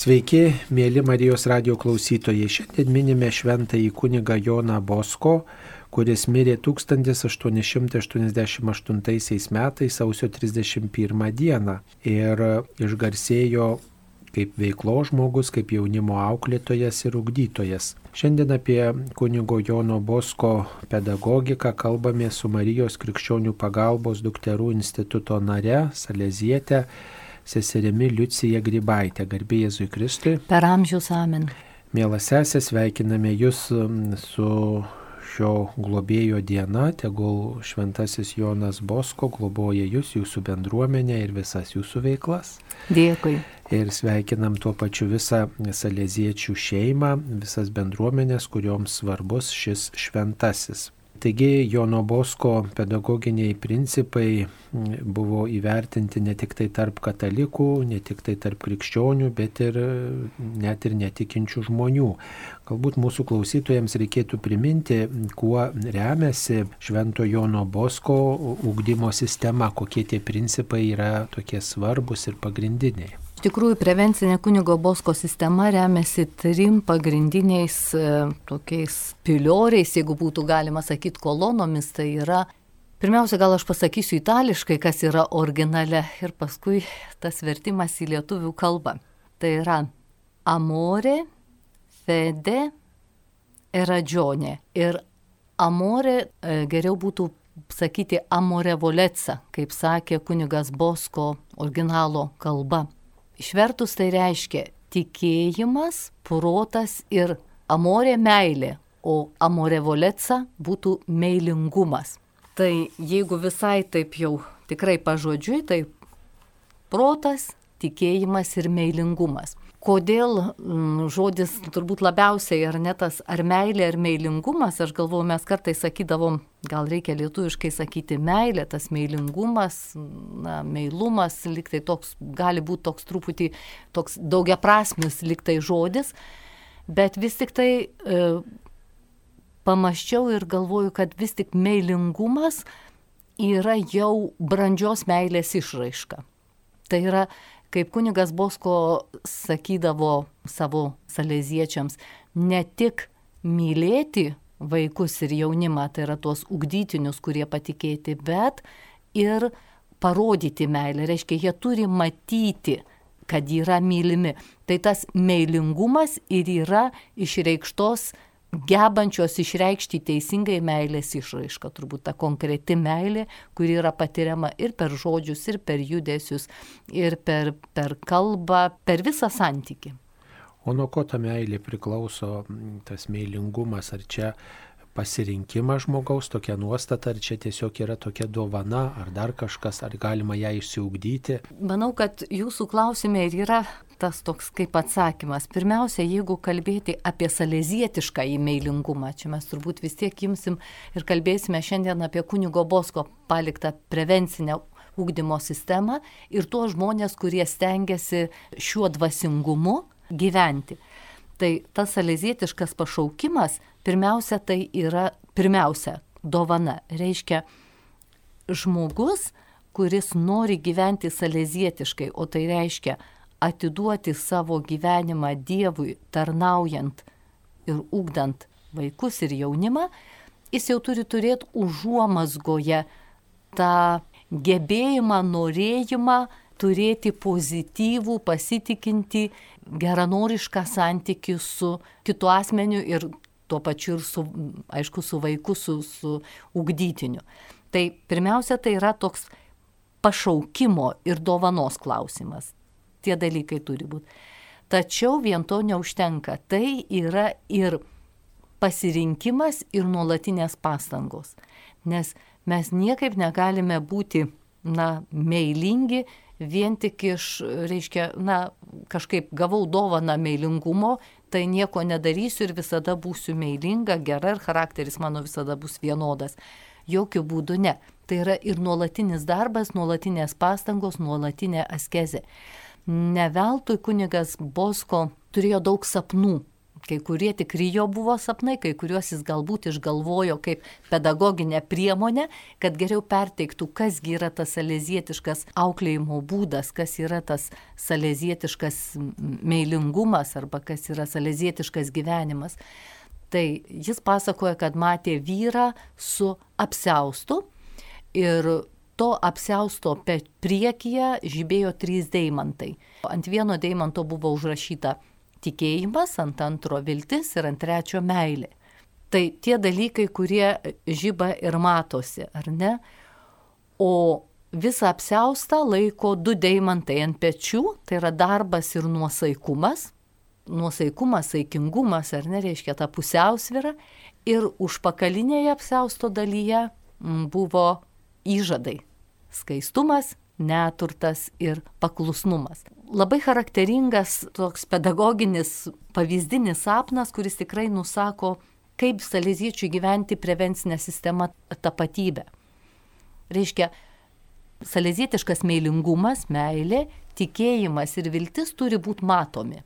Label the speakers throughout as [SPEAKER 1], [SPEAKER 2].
[SPEAKER 1] Sveiki, mėly Marijos radio klausytojai. Šiandien minime šventąjį kunigą Joną Bosko, kuris mirė 1888 metais sausio 31 dieną ir išgarsėjo kaip veiklo žmogus, kaip jaunimo auklėtojas ir ugdytojas. Šiandien apie kunigo Jono Bosko pedagogiką kalbame su Marijos krikščionių pagalbos dukterų instituto nare Salezietė seserimi Liucija Grybaitė, garbė Jėzui Kristui.
[SPEAKER 2] Per amžius amen.
[SPEAKER 1] Mielas sesė, sveikiname Jūs su šio globėjo diena, tegul šventasis Jonas Bosko globoja Jūs, Jūsų bendruomenę ir visas Jūsų veiklas.
[SPEAKER 2] Dėkui.
[SPEAKER 1] Ir sveikinam tuo pačiu visą salėziečių šeimą, visas bendruomenės, kurioms svarbus šis šventasis. Taigi Jono Bosko pedagoginiai principai buvo įvertinti ne tik tai tarp katalikų, ne tik tai tarp krikščionių, bet ir net ir netikinčių žmonių. Galbūt mūsų klausytojams reikėtų priminti, kuo remiasi Švento Jono Bosko ugdymo sistema, kokie tie principai yra tokie svarbus ir pagrindiniai.
[SPEAKER 2] Iš tikrųjų, prevencinė kunigo Bosko sistema remiasi trim pagrindiniais e, tokiais pilioriais, jeigu būtų galima sakyti kolonomis. Tai yra, pirmiausia, gal aš pasakysiu itališkai, kas yra originale ir paskui tas vertimas į lietuvių kalbą. Tai yra amore, fede ir radžionė. Ir amore e, geriau būtų sakyti amore voletsa, kaip sakė kunigas Bosko originalo kalba. Išvertus tai reiškia tikėjimas, protas ir amorė meilė, o amorė voletsa būtų meilingumas. Tai jeigu visai taip jau tikrai pažodžiui, tai protas, tikėjimas ir meilingumas kodėl mm, žodis turbūt labiausiai ar ne tas ar meilė, ar meilingumas, aš galvoju, mes kartais sakydavom, gal reikia lietuviškai sakyti meilė, tas meilingumas, na, meilumas, liktai toks, gali būti toks truputį, toks daugiaprasmis liktai žodis, bet vis tik tai e, pamaščiau ir galvoju, kad vis tik meilingumas yra jau brandžios meilės išraiška. Tai yra kaip kunigas Bosko sakydavo savo saleziečiams, ne tik mylėti vaikus ir jaunimą, tai yra tuos ugdytinius, kurie patikėti, bet ir parodyti meilę. Reiškia, jie turi matyti, kad yra mylimi. Tai tas meilingumas ir yra išreikštos gebančios išreikšti teisingai meilės išraišką, turbūt ta konkreti meilė, kuri yra patiriama ir per žodžius, ir per judesius, ir per, per kalbą, per visą santyki.
[SPEAKER 1] O nuo ko ta meilė priklauso, tas meilingumas, ar čia pasirinkimas žmogaus, tokia nuostata, ar čia tiesiog yra tokia dovana, ar dar kažkas, ar galima ją išsiugdyti?
[SPEAKER 2] Manau, kad jūsų klausime ir yra tas toks kaip atsakymas. Pirmiausia, jeigu kalbėti apie salezietišką įmeilingumą, čia mes turbūt vis tiek imsim ir kalbėsime šiandien apie kunigo Bosko paliktą prevencinę ūkdymo sistemą ir tuos žmonės, kurie stengiasi šiuo dvasingumu gyventi. Tai tas salezietiškas pašaukimas, pirmiausia, tai yra pirmiausia dovana. Reiškia, žmogus, kuris nori gyventi salezietiškai, o tai reiškia atiduoti savo gyvenimą Dievui, tarnaujant ir ugdant vaikus ir jaunimą, jis jau turi turėti užuomasgoje tą gebėjimą, norėjimą turėti pozityvų, pasitikinti, geranorišką santykių su kitu asmeniu ir tuo pačiu ir su, aišku, su vaiku, su, su ugdytiniu. Tai pirmiausia, tai yra toks pašaukimo ir dovanos klausimas tie dalykai turi būti. Tačiau vien to neužtenka. Tai yra ir pasirinkimas ir nuolatinės pastangos. Nes mes niekaip negalime būti, na, meilingi vien tik iš, reiškia, na, kažkaip gavau dovaną meilingumo, tai nieko nedarysiu ir visada būsiu meilinga, gera ir charakteris mano visada bus vienodas. Jokių būdų ne. Tai yra ir nuolatinis darbas, nuolatinės pastangos, nuolatinė askezė. Neveltui kunigas Bosko turėjo daug sapnų, Kai kurie tikri jo buvo sapnai, kai kuriuos jis galbūt išgalvojo kaip pedagoginę priemonę, kad geriau perteiktų, kasgi yra tas salezietiškas auklėjimo būdas, kas yra tas salezietiškas meilingumas arba kas yra salezietiškas gyvenimas. Tai jis pasakoja, kad matė vyrą su apsaustu ir to apsausto priekyje žibėjo trys deimantai. Ant vieno deimanto buvo užrašyta tikėjimas, ant antro viltis ir ant trečio meilė. Tai tie dalykai, kurie žyba ir matosi, ar ne? O visą apsaustą laiko du deimantai ant pečių, tai yra darbas ir nuosaikumas. Nuosaikumas, saikingumas, ar nereiškia ta pusiausvyrą. Ir užpakalinėje apsausto dalyje buvo įžadai skaistumas, neturtas ir paklusnumas. Labai charakteringas toks pedagoginis pavyzdinis sapnas, kuris tikrai nusako, kaip saleziečių gyventi prevencinę sistemą tapatybę. Reiškia, salezietiškas meilingumas, meilė, tikėjimas ir viltis turi būti matomi.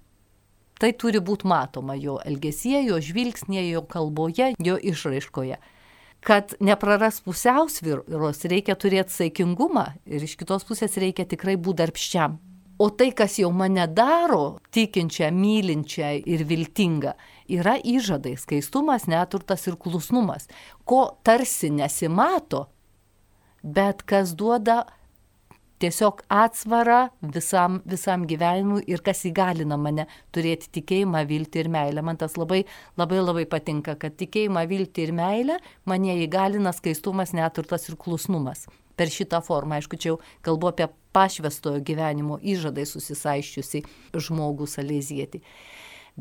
[SPEAKER 2] Tai turi būti matoma jo elgesyje, jo žvilgsnėje, jo kalboje, jo išraiškoje kad nepraras pusiausvyros, reikia turėti saikingumą ir iš kitos pusės reikia tikrai būti darbščiam. O tai, kas jau mane daro tikinčią, mylinčią ir viltingą, yra įžadai, skaistumas, neturtas ir klusnumas, ko tarsi nesimato, bet kas duoda tiesiog atsvara visam, visam gyvenimui ir kas įgalina mane turėti tikėjimą, viltį ir meilę. Man tas labai labai labai patinka, kad tikėjimą, viltį ir meilę mane įgalina skaistumas, neturtas ir klusnumas. Per šitą formą, aišku, čia jau kalbu apie pašvestojo gyvenimo įžadai susisaiščiusi žmogų salėzietį.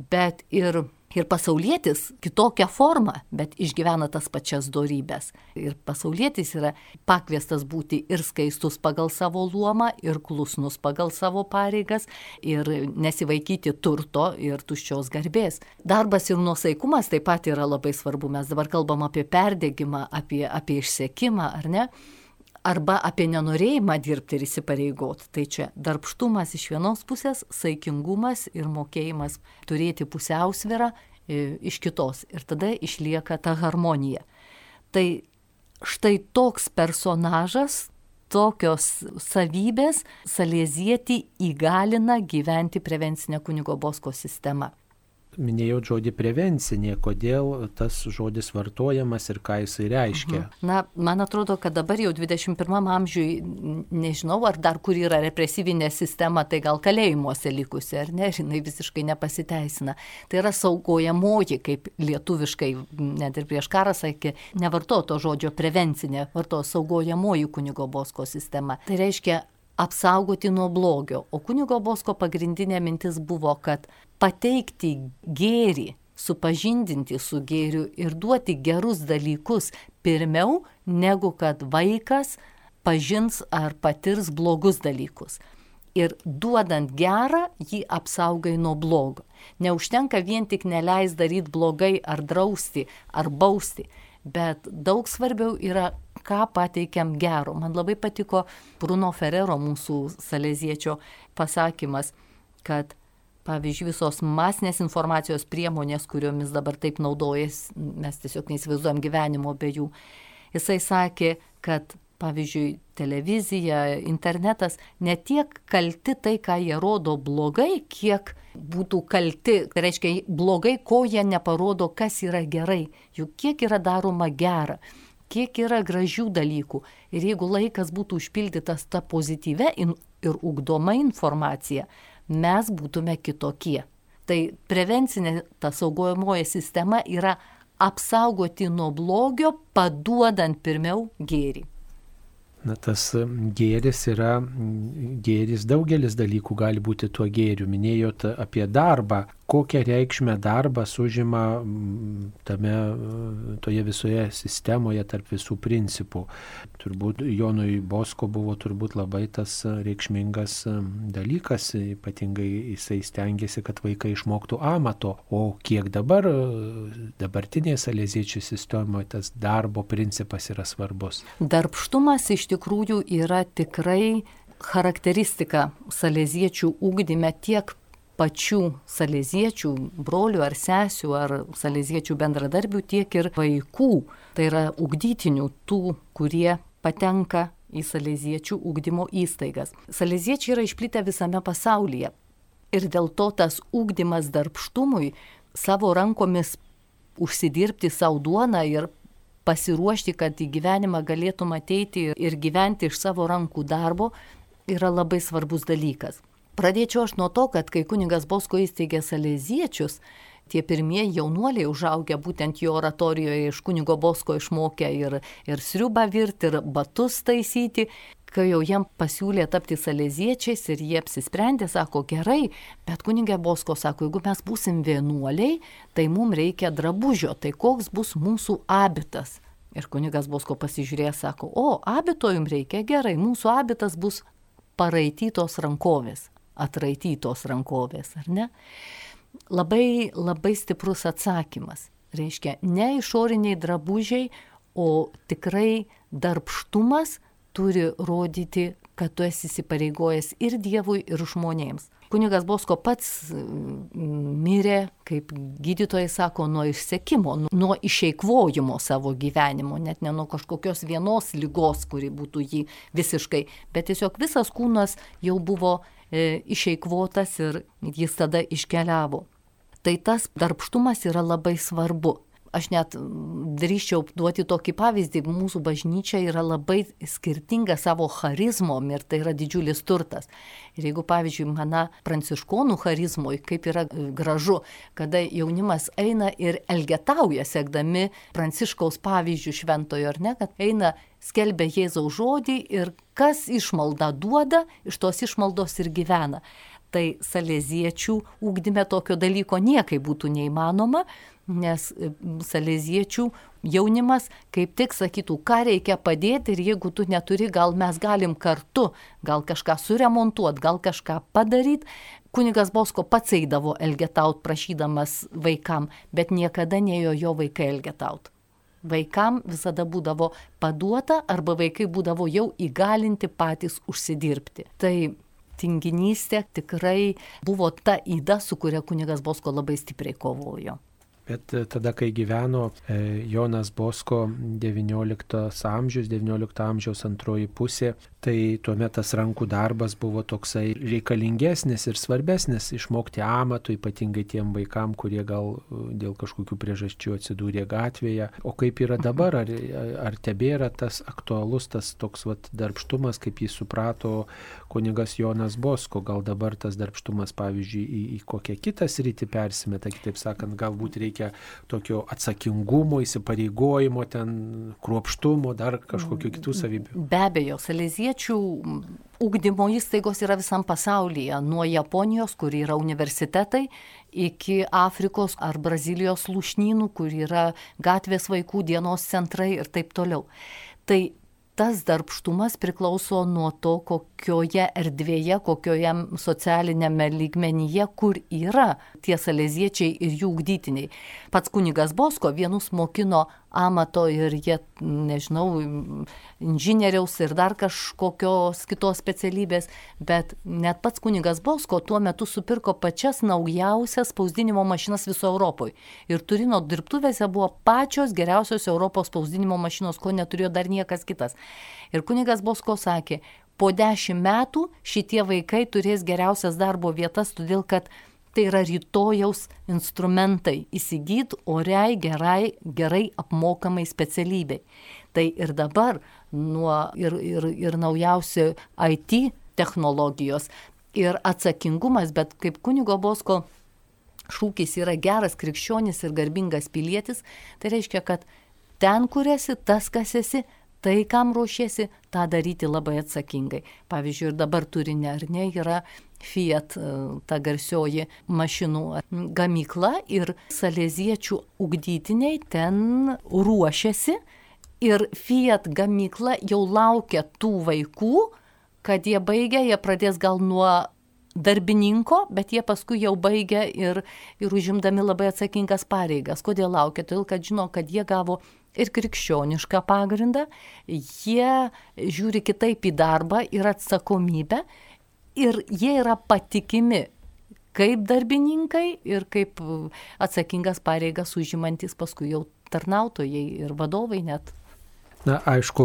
[SPEAKER 2] Bet ir Ir pasaulietis kitokią formą, bet išgyvena tas pačias darybės. Ir pasaulietis yra pakviestas būti ir skaistus pagal savo luomą, ir klusnus pagal savo pareigas, ir nesivaikyti turto ir tuščios garbės. Darbas ir nuosaikumas taip pat yra labai svarbu. Mes dabar kalbam apie perdėgymą, apie, apie išsekimą, ar ne? Arba apie nenorėjimą dirbti ir įsipareigoti. Tai čia darbštumas iš vienos pusės, saikingumas ir mokėjimas turėti pusiausvyrą e, iš kitos. Ir tada išlieka ta harmonija. Tai štai toks personažas, tokios savybės Salėzietį įgalina gyventi prevencinę kunigo Bosko sistemą
[SPEAKER 1] minėjau žodį prevencinė, kodėl tas žodis vartojamas ir ką jisai reiškia.
[SPEAKER 2] Mhm. Na, man atrodo, kad dabar jau 21 amžiui, nežinau, ar dar kur yra represyvinė sistema, tai gal kalėjimuose likusi, ar ne, jinai visiškai nepasiteisina. Tai yra saugojamoji, kaip lietuviškai, net ir prieš karą sakė, nevartoto žodžio prevencinė, varto saugojamoji kunigo bosko sistema. Tai reiškia apsaugoti nuo blogio. O kunigo bosko pagrindinė mintis buvo, kad pateikti gėrį, supažindinti su gėriu ir duoti gerus dalykus pirmiau, negu kad vaikas pažins ar patirs blogus dalykus. Ir duodant gerą, jį apsaugai nuo blogo. Neužtenka vien tik neleis daryti blogai ar drausti ar bausti, bet daug svarbiau yra ką pateikiam gero. Man labai patiko Bruno Ferrero, mūsų saleziečio pasakymas, kad pavyzdžiui, visos masinės informacijos priemonės, kuriomis dabar taip naudojas, mes tiesiog neįsivaizduojam gyvenimo be jų. Jisai sakė, kad pavyzdžiui, televizija, internetas ne tiek kalti tai, ką jie rodo blogai, kiek būtų kalti, tai reiškia blogai, ko jie neparodo, kas yra gerai, juk kiek yra daroma gera kiek yra gražių dalykų. Ir jeigu laikas būtų užpildytas tą pozityvę ir ugdomą informaciją, mes būtume kitokie. Tai prevencinė ta saugojamoji sistema yra apsaugoti nuo blogio, paduodant pirmiau gėrį.
[SPEAKER 1] Na, tas gėris yra, gėris daugelis dalykų gali būti tuo gėriu. Minėjot apie darbą, kokią reikšmę darbas užima mm, tame, toje visoje sistemoje tarp visų principų. Turbūt Jonui Bosko buvo turbūt labai tas reikšmingas mm, dalykas, ypatingai jisai stengiasi, kad vaikai išmoktų amato, o kiek dabar dabartinėje salėziečių sistemoje tas darbo principas yra svarbus.
[SPEAKER 2] Darbštumas iš tikrųjų yra tikrai charakteristika salėziečių ūkdyme tiek pačių salėziečių, brolių ar sesių ar salėziečių bendradarbių, tiek ir vaikų, tai yra ugdytinių tų, kurie patenka į salėziečių ugdymo įstaigas. Salėziečiai yra išplitę visame pasaulyje. Ir dėl to tas ugdymas darbštumui savo rankomis užsidirbti savo duoną ir pasiruošti, kad į gyvenimą galėtum ateiti ir gyventi iš savo rankų darbo, yra labai svarbus dalykas. Pradėčiau aš nuo to, kad kai kuningas Bosko įsteigė salėziečius, tie pirmieji jaunuoliai užaugę būtent jo oratorijoje iš kunigo Bosko išmokę ir, ir sriubą virti, ir batus taisyti, kai jau jiem pasiūlė tapti salėziečiais ir jie apsisprendė, sako, gerai, bet kunigė Bosko sako, jeigu mes būsim vienuoliai, tai mums reikia drabužio, tai koks bus mūsų abitas. Ir kunigas Bosko pasižiūrėjo, sako, o, abito jums reikia, gerai, mūsų abitas bus paraitytos rankovės atraitytos rankovės, ar ne? Labai, labai stiprus atsakymas. Reiškia, ne išoriniai drabužiai, o tikrai darbštumas turi rodyti, kad tu esi įsipareigojęs ir Dievui, ir žmonėms. Kunigas Bosko pats mm, mirė, kaip gydytojai sako, nuo išsekimo, nuo išeikvojimo savo gyvenimo, net ne nuo kažkokios vienos lygos, kuri būtų jį visiškai, bet tiesiog visas kūnas jau buvo išeikvotas ir jis tada iškeliavo. Tai tas darbštumas yra labai svarbu aš net drįščiau duoti tokį pavyzdį, mūsų bažnyčia yra labai skirtinga savo charizmom ir tai yra didžiulis turtas. Ir jeigu, pavyzdžiui, mano pranciškonų charizmoj, kaip yra gražu, kada jaunimas eina ir elgetauja, sekdami pranciškaus pavyzdžių šventojo, ar ne, kad eina skelbia Jėzaus žodį ir kas išmaldą duoda, iš tos išmaldos ir gyvena tai salėziečių ūkdyme tokio dalyko niekai būtų neįmanoma, nes e, salėziečių jaunimas kaip tik sakytų, ką reikia padėti ir jeigu tu neturi, gal mes galim kartu, gal kažką suremontuoti, gal kažką padaryti. Kunigas Bosko pats eidavo elgetaut prašydamas vaikam, bet niekada nejo jo vaikai elgetaut. Vaikam visada būdavo paduota arba vaikai būdavo jau įgalinti patys užsidirbti. Tai tinginystė tikrai buvo ta įda, su kuria kunigas Bosko labai stipriai kovojo.
[SPEAKER 1] Bet e, tada, kai gyveno e, Jonas Bosko XIX amžius, XIX amžiaus antroji pusė, tai tuomet tas rankų darbas buvo toksai reikalingesnis ir svarbesnis išmokti amatų, ypatingai tiem vaikam, kurie gal e, dėl kažkokių priežasčių atsidūrė gatvėje. O kaip yra dabar, ar, ar tebėra tas aktualus tas toks vat, darbštumas, kaip jį suprato kunigas Jonas Bosko, gal dabar tas darbštumas, pavyzdžiui, į, į kokią kitą sritį persimeta, kitaip sakant, galbūt reikia reikia tokio atsakingumo, įsipareigojimo, ten kruopštumo, dar kažkokių kitų savybių.
[SPEAKER 2] Be abejo, salėziečių ugdymo įstaigos yra visam pasaulyje, nuo Japonijos, kur yra universitetai, iki Afrikos ar Brazilijos lūšnynų, kur yra gatvės vaikų dienos centrai ir taip toliau. Tai tas darbštumas priklauso nuo to, kokioje erdvėje, kokioje socialinėme lygmenyje, kur yra tie salėziečiai ir jų ugdytiniai. Pats kunigas Bosko vienus mokino amato ir jie, nežinau, inžinieriaus ir dar kažkokios kitos specialybės, bet net pats kunigas Bosko tuo metu supirko pačias naujausias spausdinimo mašinas viso Europoje. Ir Turino dirbtuvėse buvo pačios geriausios Europos spausdinimo mašinos, ko neturėjo dar niekas kitas. Ir kunigas Bosko sakė, po dešimt metų šitie vaikai turės geriausias darbo vietas, todėl kad tai yra rytojaus instrumentai įsigyti oriai, gerai, gerai apmokamai specialybei. Tai ir dabar nuo ir, ir, ir naujausi IT technologijos ir atsakingumas, bet kaip kunigo Bosko šūkis yra geras krikščionis ir garbingas pilietis, tai reiškia, kad ten, kur esi, tas, kas esi, tai, kam ruošiesi, tą daryti labai atsakingai. Pavyzdžiui, ir dabar turinė ar ne yra Fiat, e, ta garsioji mašinų gamykla ir salėziečių ugdytiniai ten ruošiasi ir Fiat gamykla jau laukia tų vaikų, kad jie baigia, jie pradės gal nuo darbininko, bet jie paskui jau baigia ir, ir užimdami labai atsakingas pareigas. Kodėl laukia? Todėl, kad žino, kad jie gavo ir krikščionišką pagrindą, jie žiūri kitaip į darbą ir atsakomybę ir jie yra patikimi kaip darbininkai ir kaip atsakingas pareigas užimantis paskui jau tarnautojai ir vadovai net.
[SPEAKER 1] Na, aišku,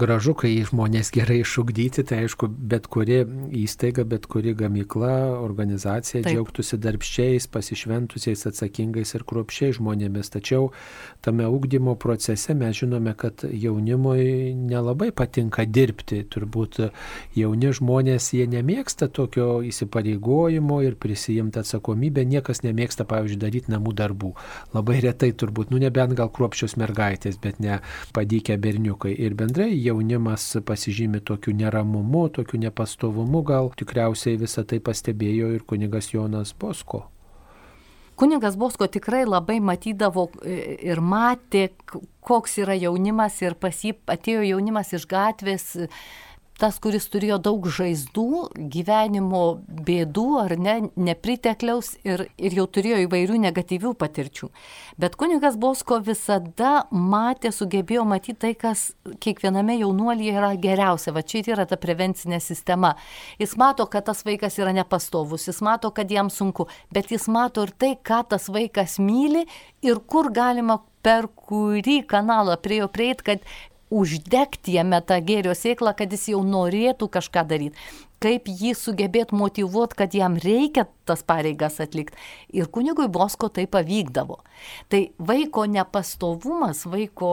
[SPEAKER 1] gražu, kai žmonės gerai išugdyti, tai aišku, bet kuri įstaiga, bet kuri gamykla, organizacija Taip. džiaugtųsi darbščiais, pasišventusiais, atsakingais ir kruopščiais žmonėmis. Tačiau tame ugdymo procese mes žinome, kad jaunimui nelabai patinka dirbti. Turbūt jauni žmonės, jie nemėgsta tokio įsipareigojimo ir prisijimti atsakomybę. Niekas nemėgsta, pavyzdžiui, daryti namų darbų. Labai retai turbūt, nu nebent gal kruopščios mergaitės, bet ne padykę berniukai. Ir bendrai jaunimas pasižymi tokiu neramumu, tokiu nepastovumu, gal tikriausiai visą tai pastebėjo ir kunigas Jonas Bosko.
[SPEAKER 2] Kunigas Bosko tikrai labai matydavo e, ir matė, koks yra jaunimas ir pas jį atėjo jaunimas iš gatvės tas, kuris turėjo daug žaizdų, gyvenimo bėdų ar ne, nepritekliaus ir, ir jau turėjo įvairių negatyvių patirčių. Bet kunigas Bosko visada matė, sugebėjo matyti tai, kas kiekviename jaunuolyje yra geriausia. Va čia yra ta prevencinė sistema. Jis mato, kad tas vaikas yra nepastovus, jis mato, kad jam sunku, bet jis mato ir tai, ką tas vaikas myli ir kur galima per kurį kanalą prie jo prieit, kad uždegti jame tą gėrio sėklą, kad jis jau norėtų kažką daryti. Kaip jį sugebėt motivuoti, kad jam reikia tas pareigas atlikti. Ir kunigui Bosko tai pavykdavo. Tai vaiko nepastovumas, vaiko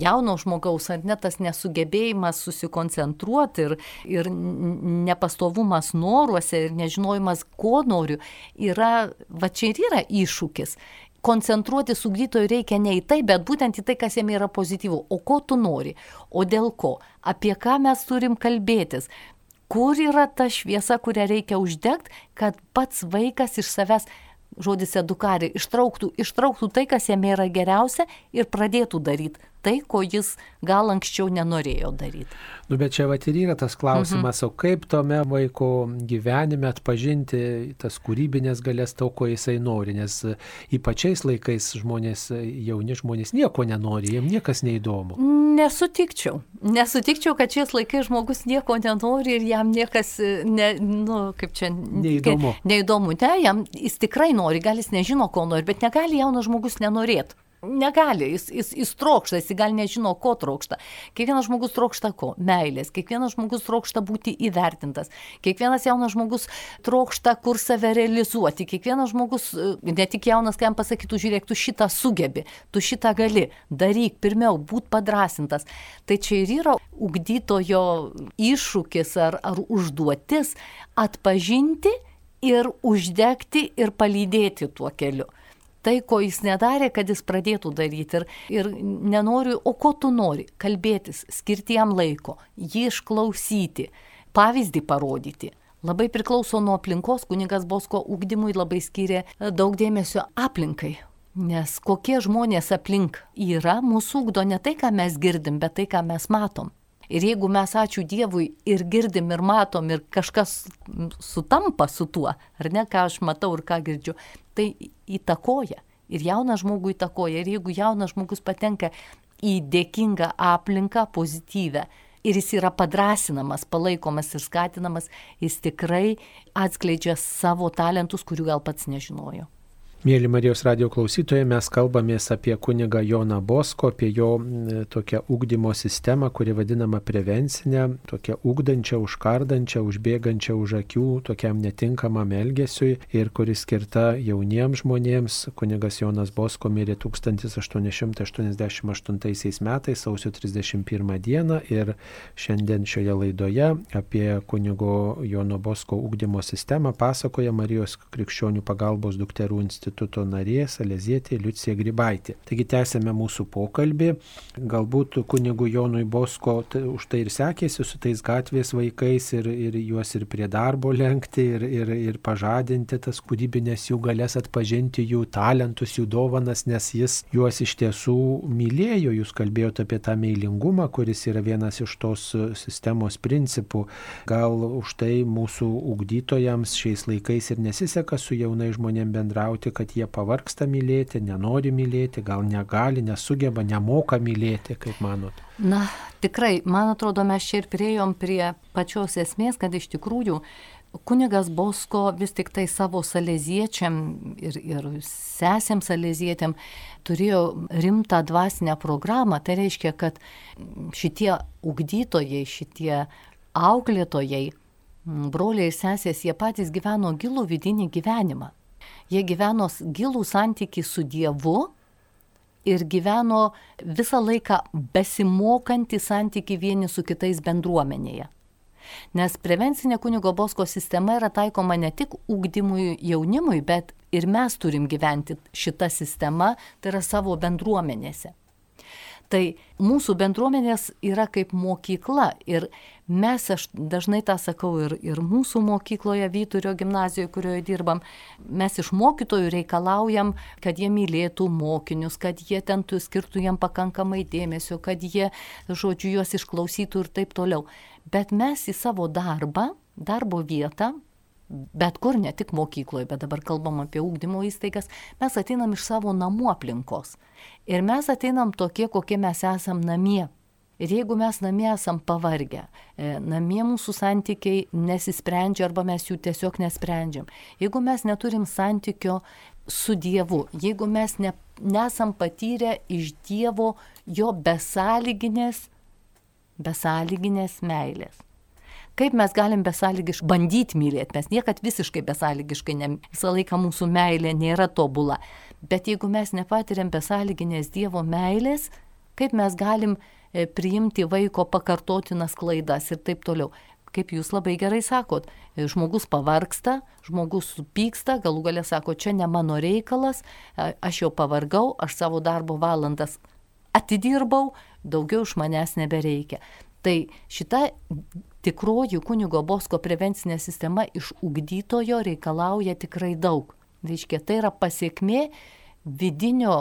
[SPEAKER 2] jauno žmogaus, ar net tas nesugebėjimas susikoncentruoti ir, ir nepastovumas noruose ir nežinojimas, ko noriu, yra, va čia ir yra iššūkis koncentruotis ugdytojui reikia ne į tai, bet būtent į tai, kas jame yra pozityvu. O ko tu nori? O dėl ko? Apie ką mes turim kalbėtis? Kur yra ta šviesa, kurią reikia uždegti, kad pats vaikas iš savęs žodis edukari, ištrauktų, ištrauktų tai, kas jame yra geriausia ir pradėtų daryti tai, ko jis gal anksčiau nenorėjo daryti.
[SPEAKER 1] Nu, bet čia va ir yra tas klausimas, mhm. o kaip tome vaiko gyvenime atpažinti tas kūrybinės galės to, ko jisai nori, nes ypačiais laikais žmonės, jauni žmonės nieko nenori, jiems niekas neįdomu.
[SPEAKER 2] Nesutikčiau. Nesutikčiau, kad šiais laikais žmogus nieko nenori ir jam niekas, ne, nu, kaip čia,
[SPEAKER 1] neįdomu.
[SPEAKER 2] Neįdomu, ne, jam jis tikrai nori, gal jis nežino, ko nori, bet negali jaunas žmogus nenorėti. Negali, jis, jis, jis trokšta, jis gal nežino, ko trokšta. Kiekvienas žmogus trokšta ko? Meilės. Kiekvienas žmogus trokšta būti įvertintas. Kiekvienas jaunas žmogus trokšta kur save realizuoti. Kiekvienas žmogus, ne tik jaunas, kai jam pasakytų, žiūrėk, tu šitą sugebi, tu šitą gali, daryk, pirmiau, būt padrasintas. Tai čia ir yra ugdytojo iššūkis ar, ar užduotis atpažinti ir uždegti ir palydėti tuo keliu tai, ko jis nedarė, kad jis pradėtų daryti. Ir, ir nenoriu, o ko tu nori? Kalbėtis, skirti jam laiko, jį išklausyti, pavyzdį parodyti. Labai priklauso nuo aplinkos, kunigas Bosko ugdymui labai skiria daug dėmesio aplinkai. Nes kokie žmonės aplink yra, mūsų ugdo ne tai, ką mes girdim, bet tai, ką mes matom. Ir jeigu mes, ačiū Dievui, ir girdim, ir matom, ir kažkas sutampa su tuo, ar ne, ką aš matau ir ką girdžiu, tai įtakoja. Ir jauną žmogų įtakoja. Ir jeigu jaunas žmogus patenka į dėkingą aplinką, pozityvę, ir jis yra padrasinamas, palaikomas ir skatinamas, jis tikrai atskleidžia savo talentus, kurių gal pats nežinojo.
[SPEAKER 1] Mėly Marijos radio klausytojai, mes kalbamės apie kunigą Joną Bosko, apie jo tokią ugdymo sistemą, kuri vadinama prevencinė, tokia ugdančia, užkardančia, užbėgančia už akių tokiam netinkamam elgesiui ir kuri skirta jauniems žmonėms. Kunigas Jonas Bosko mirė 1888 metais, sausio 31 dieną ir šiandien šioje laidoje apie kunigo Jono Bosko ugdymo sistemą pasakoja Marijos krikščionių pagalbos dukterų institutas instituto narė Salezietė Liucija Grybaitė. Taigi tęsėme mūsų pokalbį. Galbūt kunigų Jonui Bosko už tai ir sekėsi su tais gatvės vaikais ir, ir juos ir prie darbo lenkti ir, ir, ir pažadinti tas kūrybinės jų galės atpažinti jų talentus, jų dovanas, nes jis juos iš tiesų mylėjo. Jūs kalbėjote apie tą meilingumą, kuris yra vienas iš tos sistemos principų. Gal už tai mūsų ugdytojams šiais laikais ir nesiseka su jaunai žmonėm bendrauti, kad jie pavarksta mylėti, nenori mylėti, gal negali, nesugeba, nemoka mylėti, kaip manot?
[SPEAKER 2] Na, tikrai, man atrodo, mes čia ir priejom prie pačios esmės, kad iš tikrųjų kunigas Bosko vis tik tai savo saleziečiam ir, ir sesėm salezietėm turėjo rimtą dvasinę programą. Tai reiškia, kad šitie ugdytojai, šitie auklėtojai, broliai ir sesės, jie patys gyveno gilų vidinį gyvenimą. Jie gyveno gilų santyki su Dievu ir gyveno visą laiką besimokantį santyki vieni su kitais bendruomenėje. Nes prevencinė kunigo bosko sistema yra taikoma ne tik ūkdymui jaunimui, bet ir mes turim gyventi šitą sistemą, tai yra savo bendruomenėse. Tai mūsų bendruomenės yra kaip mokykla ir mes, aš dažnai tą sakau ir, ir mūsų mokykloje, Vyturio gimnazijoje, kurioje dirbam, mes iš mokytojų reikalaujam, kad jie mylėtų mokinius, kad jie ten skirtų jiem pakankamai dėmesio, kad jie, žodžiu, juos išklausytų ir taip toliau. Bet mes į savo darbą, darbo vietą, bet kur, ne tik mokykloje, bet dabar kalbam apie ūkdymo įstaigas, mes ateinam iš savo namų aplinkos. Ir mes ateinam tokie, kokie mes esam namie. Ir jeigu mes namie esam pavargę, e, namie mūsų santykiai nesisprendžia arba mes jų tiesiog nesprendžiam, jeigu mes neturim santykio su Dievu, jeigu mes ne, nesam patyrę iš Dievo jo besąlyginės besąlyginės meilės. Kaip mes galim besąlygiškai bandyti mylėti, mes niekad visiškai besąlygiškai, ne, visą laiką mūsų meilė nėra tobula. Bet jeigu mes nepatiriam besąlyginės Dievo meilės, kaip mes galim e, priimti vaiko pakartotinas klaidas ir taip toliau. Kaip jūs labai gerai sakot, e, žmogus pavarksta, žmogus supyksta, galų galę sako, čia ne mano reikalas, aš jau pavargau, aš savo darbo valandas atidirbau, daugiau iš manęs nebereikia. Tai šita tikroji kunigo bosko prevencinė sistema iš ugdytojo reikalauja tikrai daug. Reiškia, tai yra pasiekmė vidinio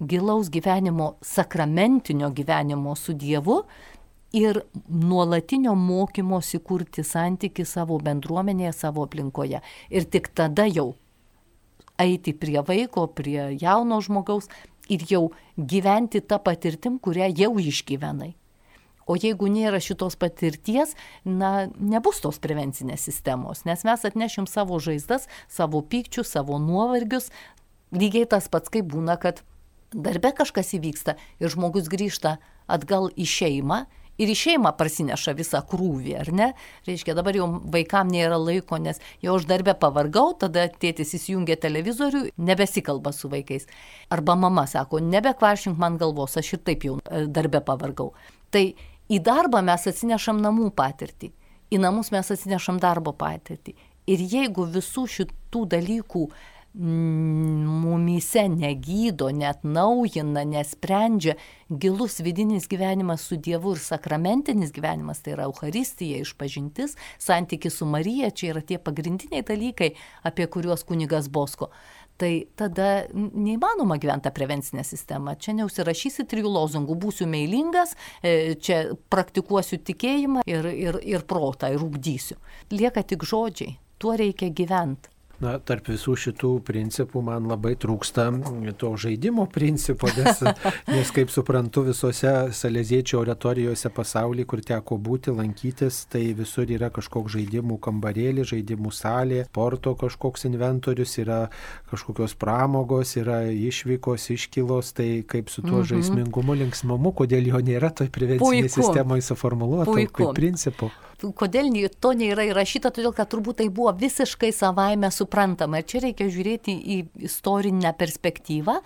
[SPEAKER 2] gilaus gyvenimo, sakramentinio gyvenimo su Dievu ir nuolatinio mokymosi kurti santyki savo bendruomenėje, savo aplinkoje. Ir tik tada jau eiti prie vaiko, prie jauno žmogaus ir jau gyventi tą patirtim, kurią jau išgyvenai. O jeigu nėra šitos patirties, na, nebus tos prevencinės sistemos, nes mes atnešim savo žaizdas, savo pykčius, savo nuovargius. Lygiai tas pats, kaip būna, kad darbe kažkas įvyksta ir žmogus grįžta atgal į šeimą ir į šeimą parsineša visą krūvį, ar ne? Reiškia, dabar jau vaikam nėra laiko, nes jau aš darbę pavargau, tada tėtis įsijungia televizorių, nebesikalba su vaikais. Arba mama sako, nebekvaršink man galvos, aš ir taip jau e, darbę pavargau. Tai į darbą mes atsinešam namų patirtį, į namus mes atsinešam darbo patirtį. Ir jeigu visų šitų dalykų mumyse negydo, net naujina, nesprendžia gilus vidinis gyvenimas su Dievu ir sakramentinis gyvenimas, tai yra Euharistija, išpažintis, santykis su Marija, čia yra tie pagrindiniai dalykai, apie kuriuos kunigas Bosko. Tai tada neįmanoma gyventi tą prevencinę sistemą. Čia neužsirašysi trijų lozungų, būsiu meilingas, e, čia praktikuosiu tikėjimą ir, ir, ir protą ir ugdysiu. Lieka tik žodžiai, tuo reikia gyventi.
[SPEAKER 1] Na, tarp visų šitų principų man labai trūksta to žaidimo principo, nes, nes kaip suprantu, visose salėziečių oratorijose pasaulyje, kur teko būti, lankytis, tai visur yra kažkoks žaidimų kambarėlį, žaidimų salė, sporto kažkoks inventorius, yra kažkokios pramogos, yra išvykos, iškilos, tai kaip su tuo mhm. žaismingumu, linksmumu, kodėl jo nėra toj prevencinėje sistemoje suformuoluota kaip principu
[SPEAKER 2] kodėl to nėra įrašyta, todėl kad turbūt tai buvo visiškai savaime suprantama. Ir čia reikia žiūrėti į istorinę perspektyvą,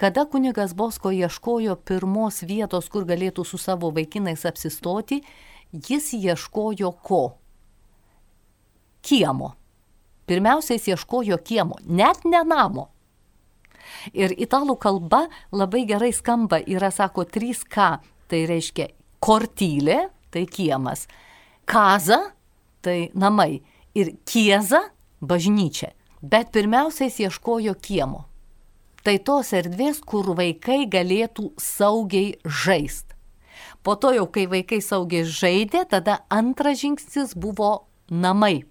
[SPEAKER 2] kada kunigas Bosko ieškojo pirmos vietos, kur galėtų su savo vaikinais apsistoti, jis ieškojo ko? Kiemo. Pirmiausia, jis ieškojo kiemo, net ne namo. Ir italų kalba labai gerai skamba, yra, sako, 3K, tai reiškia kortylė, tai kiemas, kaza, tai namai, ir kieza, bažnyčia. Bet pirmiausia, jis ieškojo kiemo. Tai tos erdvės, kur vaikai galėtų saugiai žaisti. Po to jau, kai vaikai saugiai žaidė, tada antras žingsnis buvo namai,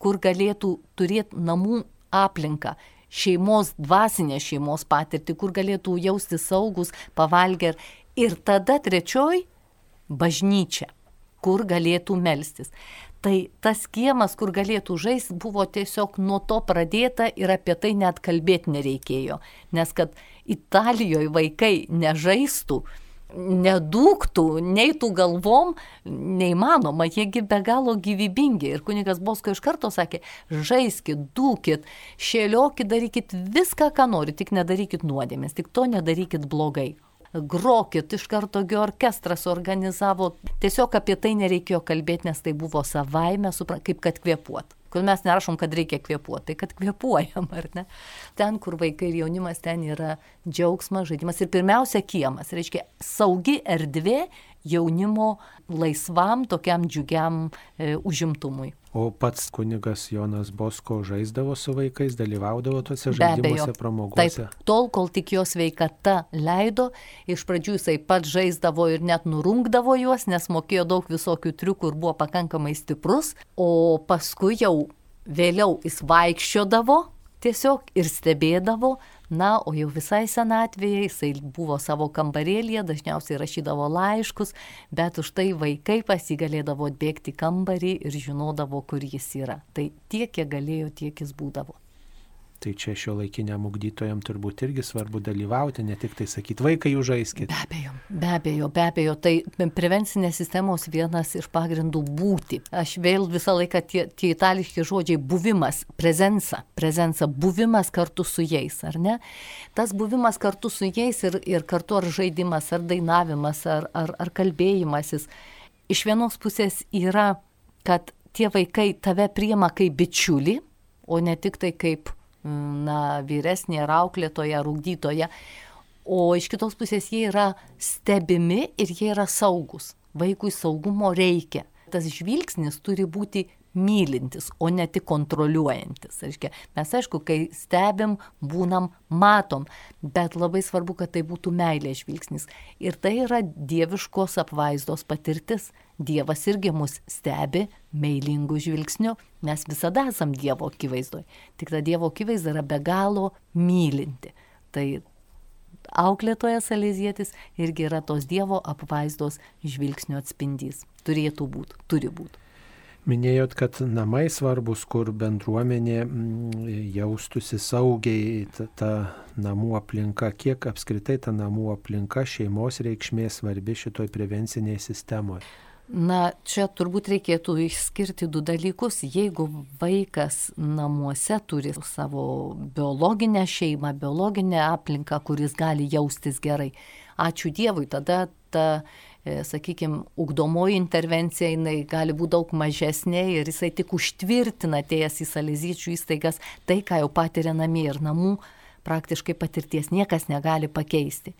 [SPEAKER 2] kur galėtų turėti namų aplinką, šeimos, dvasinę šeimos patirtį, kur galėtų jausti saugus, pavalgę. Ir tada trečioji - bažnyčia kur galėtų melstis. Tai tas kiemas, kur galėtų žaisti, buvo tiesiog nuo to pradėta ir apie tai net kalbėti nereikėjo. Nes kad Italijoje vaikai nežaistų, nedūktų, neitų galvom, neįmanoma, jiegi be galo gyvybingi. Ir kunigas Bosko iš karto sakė, žaiskit, dūkit, šėliokit, darykit viską, ką nori, tik nedarykit nuodėmės, tik to nedarykit blogai grokit, iš karto gi orkestras organizavo. Tiesiog apie tai nereikėjo kalbėti, nes tai buvo savaime, kaip kad kvėpuot. Kol mes nerašom, kad reikia kvėpuoti, tai kad kvėpuojam, ar ne? Ten, kur vaikai ir jaunimas, ten yra džiaugsmas, žaidimas ir pirmiausia kiemas. Reiškia, saugi erdvė jaunimo laisvam, tokiam džiugiam e, užimtumui.
[SPEAKER 1] O pats kunigas Jonas Bosko žaisdavo su vaikais, dalyvaudavo tuose žaidimuose, pramogose.
[SPEAKER 2] Taip, tol, kol tik jo sveikata leido, iš pradžių jisai pats žaisdavo ir net nurungdavo juos, nes mokėjo daug visokių triukų ir buvo pakankamai stiprus, o paskui jau vėliau jis vaikščiodavo tiesiog ir stebėdavo, Na, o jau visai senatvėje jisai buvo savo kambarėlėje, dažniausiai rašydavo laiškus, bet už tai vaikai pasigalėdavo atbėgti kambarį ir žinodavo, kur jis yra. Tai tiek, kiek galėjo, tiek jis būdavo.
[SPEAKER 1] Tai čia šio laikiniam ugdytojam turbūt irgi svarbu dalyvauti, ne tik tai sakyti, vaikai jūs žaiskite.
[SPEAKER 2] Be abejo, be abejo, be abejo. Tai prevencinės sistemos vienas iš pagrindų būti. Aš vėl visą laiką tie, tie itališki žodžiai buvimas, prezensa, prezensa, buvimas kartu su jais, ar ne? Tas buvimas kartu su jais ir, ir kartu ar žaidimas, ar dainavimas, ar, ar, ar kalbėjimasis. Iš vienos pusės yra, kad tie vaikai tave priema kaip bičiulį, o ne tik tai kaip na, vyresnė ar auklėtoja, ar ugdytoja, o iš kitos pusės jie yra stebimi ir jie yra saugus. Vaikui saugumo reikia. Tas žvilgsnis turi būti mylintis, o ne tik kontroliuojantis. Aiškia, mes aišku, kai stebim, būnam, matom, bet labai svarbu, kad tai būtų meilės žvilgsnis. Ir tai yra dieviškos apvaizdos patirtis. Dievas irgi mus stebi meilingų žvilgsnių, mes visada esam Dievo akivaizdoje. Tik ta Dievo akivaizda yra be galo mylinti. Tai auklėtojas Alezietis irgi yra tos Dievo apvaizdos žvilgsnio atspindys. Turėtų būti, turi būti.
[SPEAKER 1] Minėjot, kad namai svarbus, kur bendruomenė mm, jaustųsi saugiai, ta, ta namų aplinka, kiek apskritai ta namų aplinka šeimos reikšmė svarbi šitoj prevenciniai sistemoje.
[SPEAKER 2] Na, čia turbūt reikėtų išskirti du dalykus. Jeigu vaikas namuose turi savo biologinę šeimą, biologinę aplinką, kuris gali jaustis gerai, ačiū Dievui, tada ta E, sakykime, ugdomoji intervencija, jinai gali būti daug mažesnė ir jisai tik užtvirtina atėjęs į salizyčių įstaigas tai, ką jau patiria namie ir namų praktiškai patirties niekas negali pakeisti.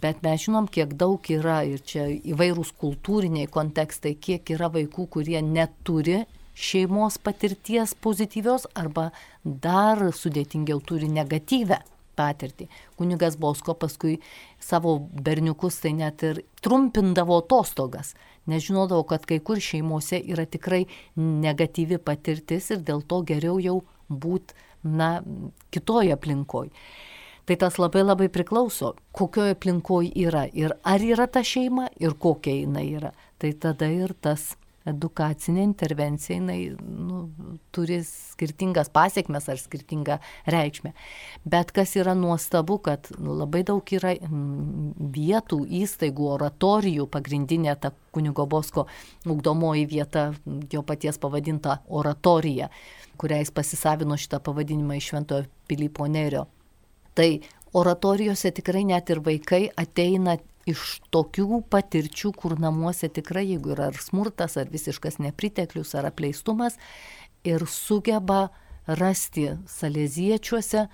[SPEAKER 2] Bet mes žinom, kiek daug yra ir čia įvairūs kultūriniai kontekstai, kiek yra vaikų, kurie neturi šeimos patirties pozityvios arba dar sudėtingiau turi negatyvę patirtį. Kunigas Bosko paskui savo berniukus tai net ir trumpindavo atostogas, nes žinodavo, kad kai kur šeimose yra tikrai negatyvi patirtis ir dėl to geriau jau būt, na, kitoje aplinkoje. Tai tas labai labai priklauso, kokioje aplinkoje yra ir ar yra ta šeima ir kokia jinai yra. Tai tada ir tas edukacinė intervencija, jinai nu, turi skirtingas pasiekmes ar skirtingą reikšmę. Bet kas yra nuostabu, kad nu, labai daug yra vietų, įstaigų, oratorijų, pagrindinė ta kunigo Bosko ugdomoji vieta, jo paties pavadinta oratorija, kurią jis pasisavino šitą pavadinimą iš Šventojo Pilypo Nerio. Tai oratorijose tikrai net ir vaikai ateina iš tokių patirčių, kur namuose tikrai, jeigu yra ar smurtas, ar visiškas nepriteklius, ar apleistumas, ir sugeba rasti salėziečiuose e,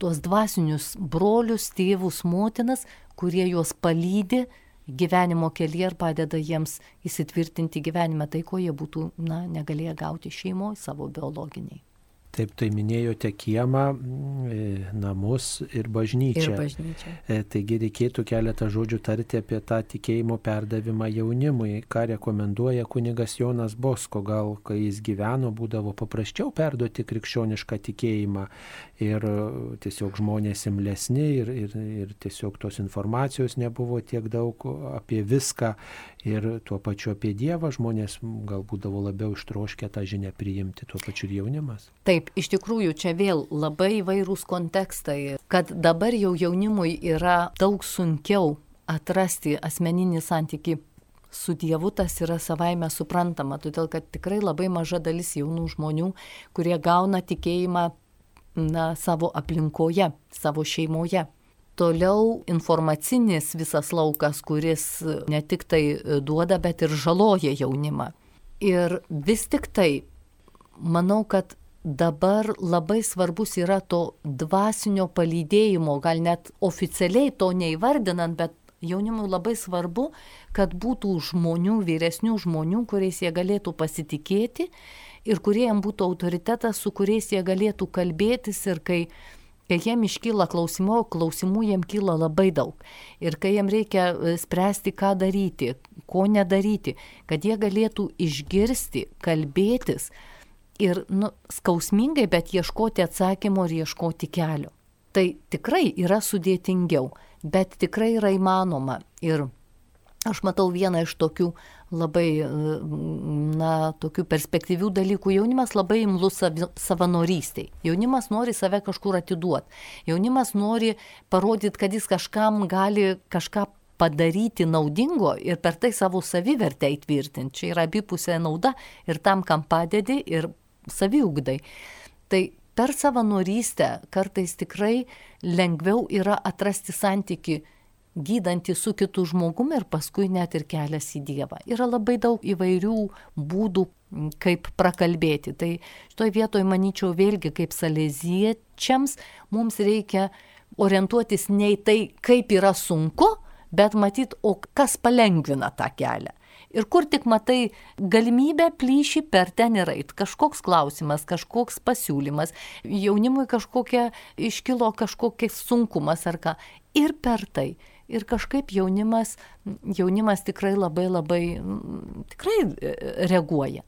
[SPEAKER 2] tuos dvasinius brolius, tėvus, motinas, kurie juos palydi gyvenimo kelyje ir padeda jiems įsitvirtinti gyvenime tai, ko jie būtų na, negalėję gauti šeimoje savo biologiniai.
[SPEAKER 1] Taip, tai minėjote kiemą, mm, e, namus ir bažnyčią.
[SPEAKER 2] Ir bažnyčią.
[SPEAKER 1] E, taigi reikėtų keletą žodžių tarti apie tą tikėjimo perdavimą jaunimui, ką rekomenduoja kunigas Jonas Bosko. Gal, kai jis gyveno, būdavo paprasčiau perduoti krikščionišką tikėjimą ir e, tiesiog žmonės imlesni ir, ir, ir tiesiog tos informacijos nebuvo tiek daug apie viską ir tuo pačiu apie Dievą žmonės galbūt būdavo labiau ištroškę tą žinią priimti, tuo pačiu ir jaunimas.
[SPEAKER 2] Taip, iš tikrųjų čia vėl labai vairūs kontekstai, kad dabar jau jaunimui yra daug sunkiau atrasti asmeninį santyki su Dievu tas yra savaime suprantama, todėl kad tikrai labai maža dalis jaunų žmonių, kurie gauna tikėjimą na, savo aplinkoje, savo šeimoje. Toliau informacinis visas laukas, kuris ne tik tai duoda, bet ir žaloja jaunimą. Ir vis tik tai, manau, kad dabar labai svarbus yra to dvasinio palydėjimo, gal net oficialiai to neįvardinant, bet jaunimui labai svarbu, kad būtų žmonių, vyresnių žmonių, kuriais jie galėtų pasitikėti ir kurie jam būtų autoritetas, su kuriais jie galėtų kalbėtis ir kai Kai jiem iškyla klausimų, klausimų jiem kyla labai daug. Ir kai jiem reikia e, spręsti, ką daryti, ko nedaryti, kad jie galėtų išgirsti, kalbėtis ir nu, skausmingai, bet ieškoti atsakymo ir ieškoti kelio. Tai tikrai yra sudėtingiau, bet tikrai yra įmanoma. Ir Aš matau vieną iš tokių labai, na, tokių perspektyvių dalykų. Jaunimas labai imlus savanorystiai. Jaunimas nori save kažkur atiduoti. Jaunimas nori parodyti, kad jis kažkam gali kažką padaryti naudingo ir per tai savo savivertę įtvirtinti. Čia yra abipusė nauda ir tam, kam padedi, ir saviugdai. Tai per savanorystę kartais tikrai lengviau yra atrasti santyki gydantį su kitu žmogumi ir paskui net ir kelias į Dievą. Yra labai daug įvairių būdų, kaip prakalbėti. Tai šitoje vietoje, manyčiau, vėlgi kaip saleziečiams mums reikia orientuotis ne į tai, kaip yra sunku, bet matyti, o kas palengvina tą kelią. Ir kur tik matai galimybę plyšį per ten ir eit. Kažkoks klausimas, kažkoks pasiūlymas, jaunimui kažkokia iškilo kažkokias sunkumas ar ką. Ir per tai ir kažkaip jaunimas, jaunimas tikrai labai labai, tikrai e, reaguoja,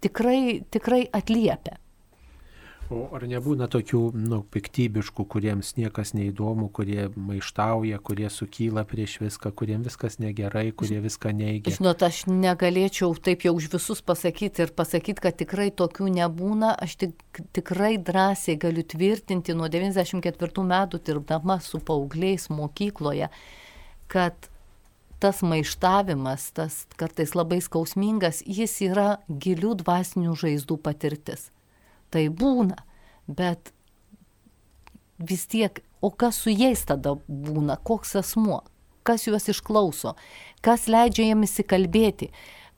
[SPEAKER 2] tikrai, tikrai atliepia.
[SPEAKER 1] O ar nebūna tokių, nu, piktybiškų, kuriems niekas neįdomu, kurie maištauja, kurie sukyla prieš viską, kuriems viskas negerai, kurie viską neigia?
[SPEAKER 2] Žinot, aš negalėčiau taip jau už visus pasakyti ir pasakyti, kad tikrai tokių nebūna. Aš tik, tikrai drąsiai galiu tvirtinti nuo 94 metų dirbdama su paaugliais mokykloje, kad tas maištavimas, tas kartais labai skausmingas, jis yra gilių dvasinių žaizdų patirtis tai būna, bet vis tiek, o kas su jais tada būna, koks asmuo, kas juos išklauso, kas leidžia jiems įsikalbėti,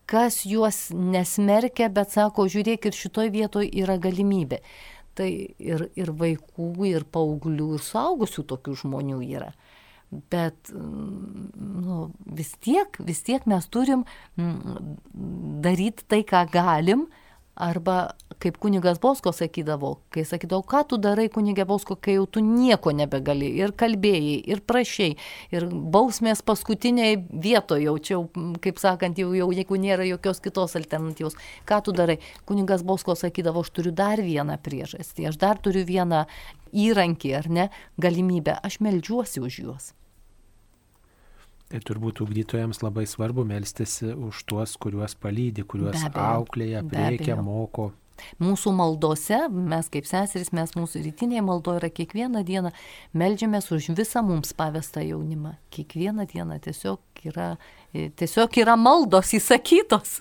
[SPEAKER 2] kas juos nesmerkia, bet sako, žiūrėk, ir šitoj vietoje yra galimybė. Tai ir, ir vaikų, ir paauglių, ir suaugusių tokių žmonių yra. Bet nu, vis tiek, vis tiek mes turim daryti tai, ką galim, Arba kaip kunigas Bosko sakydavo, kai sakydavo, ką tu darai kunigė Bosko, kai jau tu nieko nebegali ir kalbėjai, ir prašiai, ir bausmės paskutiniai vietoje jau čia, kaip sakant, jau, jau jeigu nėra jokios kitos alternatyvos, ką tu darai. Kunigas Bosko sakydavo, aš turiu dar vieną priežastį, aš dar turiu vieną įrankį ar ne, galimybę, aš melžiuosi už juos.
[SPEAKER 1] Tai turbūt ugdytojams labai svarbu melstis už tuos, kuriuos palydi, kuriuos auklėja, priekia, moko.
[SPEAKER 2] Mūsų maldose, mes kaip seserys, mes mūsų rytinėje maldoje yra kiekvieną dieną melžiamės už visą mums pavestą jaunimą. Kiekvieną dieną tiesiog yra, tiesiog yra maldos įsakytos.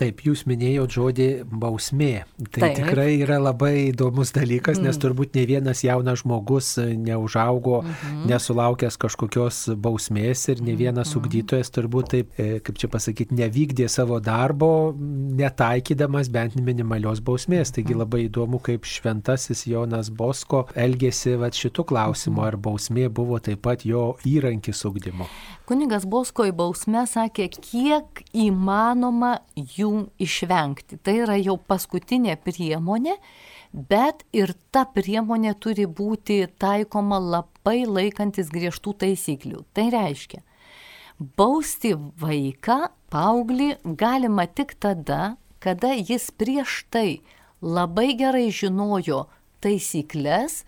[SPEAKER 1] Taip, jūs minėjote žodį bausmė. Tai Taip. tikrai yra labai įdomus dalykas, nes mm. turbūt ne vienas jaunas žmogus neužaugo, mm -hmm. nesulaukęs kažkokios bausmės ir ne vienas mm -hmm. ugdytojas turbūt taip, e, kaip čia pasakyti, nevykdė savo darbo, netaikydamas bent minimalios bausmės. Taigi mhm. labai įdomu, kaip šventasis Jonas Bosko elgėsi va, šitų klausimų, mhm. ar bausmė buvo taip pat jo įrankis ugdymo.
[SPEAKER 2] Kunigas Bosko į bausmę sakė, kiek įmanoma jų išvengti. Tai yra jau paskutinė priemonė, bet ir ta priemonė turi būti taikoma labai laikantis griežtų taisyklių. Tai reiškia, bausti vaiką, paauglį galima tik tada, kada jis prieš tai labai gerai žinojo taisyklės,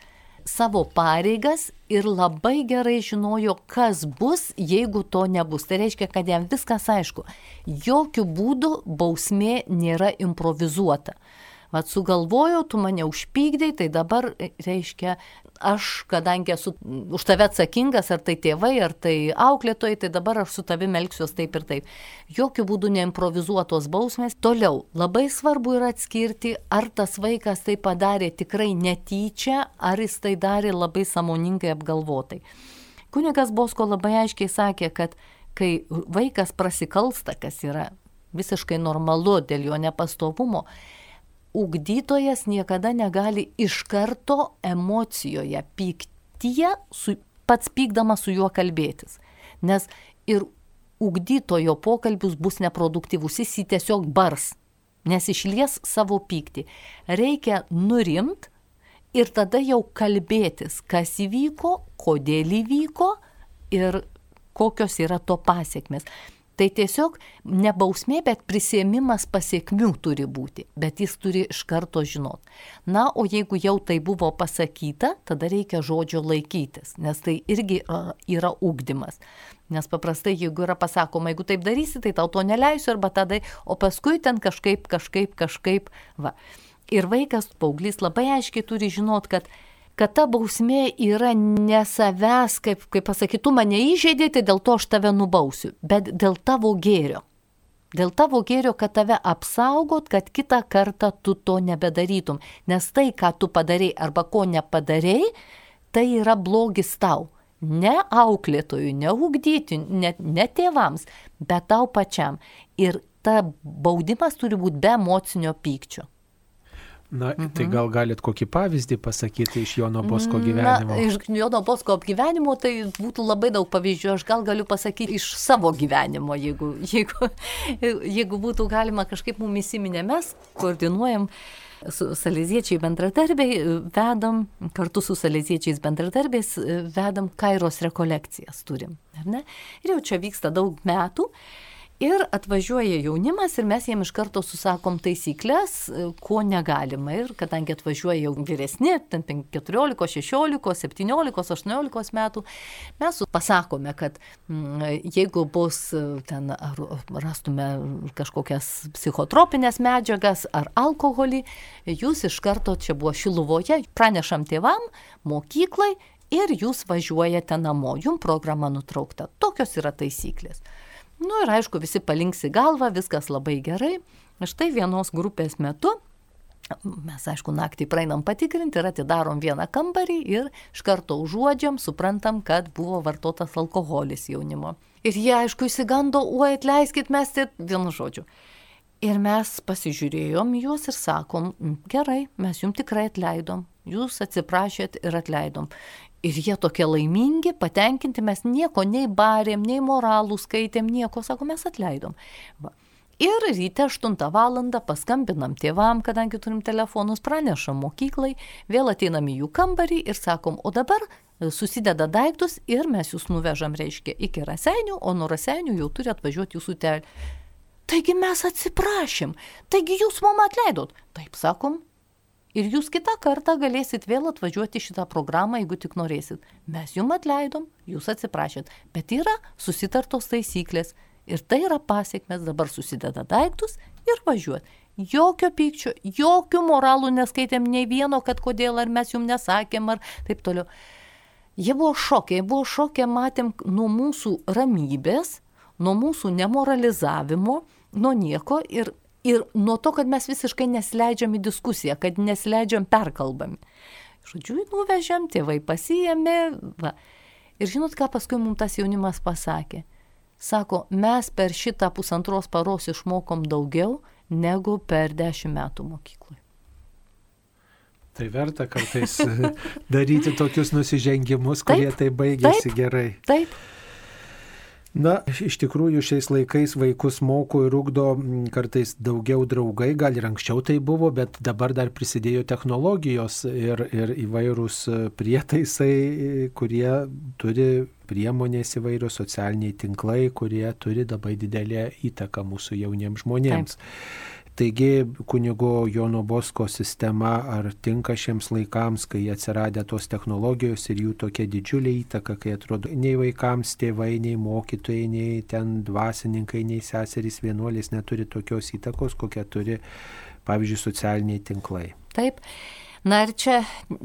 [SPEAKER 2] savo pareigas ir labai gerai žinojo, kas bus, jeigu to nebus. Tai reiškia, kad jam viskas aišku. Jokių būdų bausmė nėra improvizuota. Vat sugalvojau, tu mane užpykdai, tai dabar e, reiškia, aš, kadangi esu už tave atsakingas, ar tai tėvai, ar tai auklėtojai, tai dabar aš su tavimi elgsiuos taip ir taip. Jokių būdų neimprovizuotos bausmės. Toliau, labai svarbu yra atskirti, ar tas vaikas tai padarė tikrai netyčia, ar jis tai darė labai samoningai apgalvotai. Kunigas Bosko labai aiškiai sakė, kad kai vaikas prasikalsta, kas yra visiškai normalu dėl jo nepastovumo, ugdytojas niekada negali iš karto emocijoje, pyktyje, su, pats pykdamas su juo kalbėtis. Nes ir ugdytojo pokalbis bus neproduktyvus, jis jį tiesiog bars, nes išlies savo pyktį. Reikia nurimti ir tada jau kalbėtis, kas įvyko, kodėl įvyko ir kokios yra to pasiekmes. Tai tiesiog ne bausmė, bet prisėmimas pasiekmių turi būti, bet jis turi iš karto žinot. Na, o jeigu jau tai buvo pasakyta, tada reikia žodžio laikytis, nes tai irgi yra ugdymas. Nes paprastai, jeigu yra pasakoma, jeigu taip darysi, tai tau to neleisiu arba tada, o paskui ten kažkaip, kažkaip, kažkaip, va. Ir vaikas, paauglys labai aiškiai turi žinot, kad kad ta bausmė yra ne savęs, kaip, kaip pasakytų, mane įžeidė, tai dėl to aš tave nubausiu, bet dėl tavo gėrio. Dėl tavo gėrio, kad tave apsaugot, kad kitą kartą tu to nebedarytum. Nes tai, ką tu padarai arba ko nepadarei, tai yra blogis tau. Ne auklėtojui, ne ugdyti, ne, ne tėvams, bet tau pačiam. Ir ta baudimas turi būti be emocinio pykčio.
[SPEAKER 1] Na, mhm. tai gal galit kokį pavyzdį pasakyti iš Jono Bosko gyvenimo?
[SPEAKER 2] Na, iš Jono Bosko gyvenimo tai būtų labai daug pavyzdžių. Aš gal galiu pasakyti iš savo gyvenimo, jeigu, jeigu, jeigu būtų galima kažkaip mumis įsiminę, mes koordinuojam su salėziečiai bendradarbiai, vedam, kartu su salėziečiais bendradarbiais, vedam Kairos rekolekcijas turim. Ir jau čia vyksta daug metų. Ir atvažiuoja jaunimas ir mes jiem iš karto susakom taisyklės, ko negalima. Ir kadangi atvažiuoja jau vyresni, ten 14, 16, 17, 18 metų, mes pasakome, kad mm, jeigu bus ten, ar rastume kažkokias psichotropinės medžiagas ar alkoholį, jūs iš karto čia buvo Šiluvoje, pranešam tėvam, mokyklai ir jūs važiuojate namo, jum programa nutraukta. Tokios yra taisyklės. Nu ir aišku, visi palinksi galvą, viskas labai gerai. Štai vienos grupės metu Mes, aišku, naktį praeinam patikrinti ir atidarom vieną kambarį ir iš karto užuodžiam, suprantam, kad buvo vartotas alkoholis jaunimo. Ir jie, aišku, įsigando, oi, atleiskit, mes tai vienu žodžiu. Ir mes pasižiūrėjom juos ir sakom, gerai, mes jums tikrai atleidom, jūs atsiprašėt ir atleidom. Ir jie tokie laimingi, patenkinti, mes nieko nei barėm, nei moralų skaitėm, nieko, sako, mes atleidom. Va. Ir ryte 8 val. paskambinam tėvam, kadangi turim telefonus, pranešam mokyklai, vėl ateinam į jų kambarį ir sakom, o dabar e, susideda daiktus ir mes jūs nuvežam, reiškia, iki raseinių, o nuo raseinių jau turi atvažiuoti jūsų tėvai. Taigi mes atsiprašym, taigi jūs mum atleidot. Taip sakom, Ir jūs kitą kartą galėsit vėl atvažiuoti šitą programą, jeigu tik norėsit. Mes jum atleidom, jūs atsiprašėt, bet yra susitartos taisyklės. Ir tai yra pasiekmes, dabar susideda daiktus ir važiuot. Jokio pykčio, jokių moralų neskaitėm nei vieno, kad kodėl, ar mes jum nesakėm, ar taip toliau. Jie buvo šokė, jie buvo šokė, matėm nuo mūsų ramybės, nuo mūsų nemoralizavimo, nuo nieko ir ir nuo to, kad mes visiškai nesileidžiam į diskusiją, kad nesileidžiam perkalbami. Žodžiu, nuvežėm, tėvai pasijėmė. Va. Ir žinot, ką paskui mums tas jaunimas pasakė? Sako, mes per šitą pusantros paros išmokom daugiau negu per dešimt metų mokykloje.
[SPEAKER 1] Tai verta kartais daryti tokius nusižengimus, kurie taip, tai baigėsi
[SPEAKER 2] taip,
[SPEAKER 1] gerai.
[SPEAKER 2] Taip.
[SPEAKER 1] Na, iš tikrųjų šiais laikais vaikus moko ir ugdo kartais daugiau draugai, gal ir anksčiau tai buvo, bet dabar dar prisidėjo technologijos ir, ir įvairūs prietaisai, kurie turi priemonės įvairios socialiniai tinklai, kurie turi labai didelę įtaką mūsų jauniems žmonėms. Taip. Taigi kunigo Jono Bosko sistema ar tinka šiems laikams, kai atsiradė tos technologijos ir jų tokia didžiulė įtaka, kai atrodo nei vaikams tėvai, nei mokytojai, nei ten dvasininkai, nei seserys vienuolės neturi tokios įtakos, kokią turi, pavyzdžiui, socialiniai tinklai.
[SPEAKER 2] Taip. Na ir čia,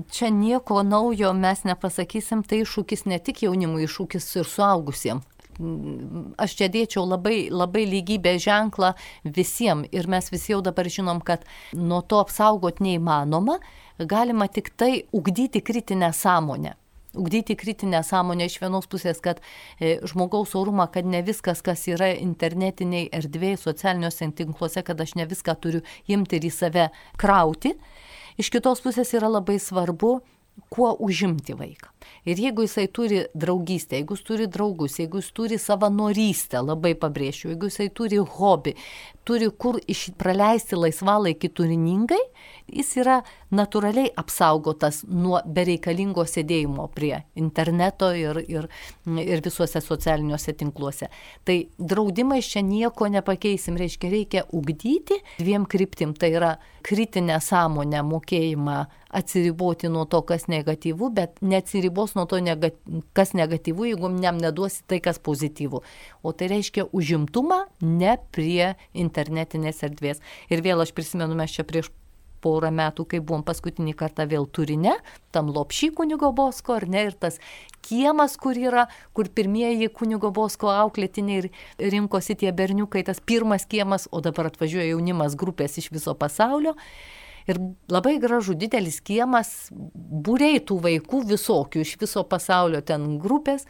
[SPEAKER 2] čia nieko naujo mes nepasakysim, tai iššūkis ne tik jaunimui, iššūkis ir suaugusiems aš čia dėčiau labai, labai lygybę ženklą visiems ir mes visi jau dabar žinom, kad nuo to apsaugot neįmanoma, galima tik tai ugdyti kritinę sąmonę. Ugdyti kritinę sąmonę iš vienos pusės, kad e, žmogaus orumą, kad ne viskas, kas yra internetiniai erdvėjai, socialiniuose tinkluose, kad aš ne viską turiu imti ir į save krauti. Iš kitos pusės yra labai svarbu kuo užimti vaiką. Ir jeigu jisai turi draugystę, jeigu jis turi draugus, jeigu jis turi savanorystę, labai pabrėšiu, jeigu jisai turi hobį, turi kur praleisti laisvalaikį turiningai, jis yra natūraliai apsaugotas nuo bereikalingo sėdėjimo prie interneto ir, ir, ir visuose socialiniuose tinkluose. Tai draudimais čia nieko nepakeisim, reiškia, reikia ugdyti dviem kryptim, tai yra kritinę sąmonę, mokėjimą atsiriboti nuo to, kas negatyvu, bet neatsiribos nuo to, kas negatyvu, jeigu jam neduosi tai, kas pozityvu. O tai reiškia užimtumą ne prie internetinės erdvės. Ir vėl aš prisimenu, mes čia prieš porą metų, kai buvom paskutinį kartą vėl turine, tam lopšy kunigo bosko, ar ne, ir tas kiemas, kur yra, kur pirmieji kunigo bosko auklėtiniai rinkosi tie berniukai, tas pirmas kiemas, o dabar atvažiuoja jaunimas grupės iš viso pasaulio. Ir labai gražu, didelis kiemas, būrei tų vaikų visokių iš viso pasaulio ten grupės.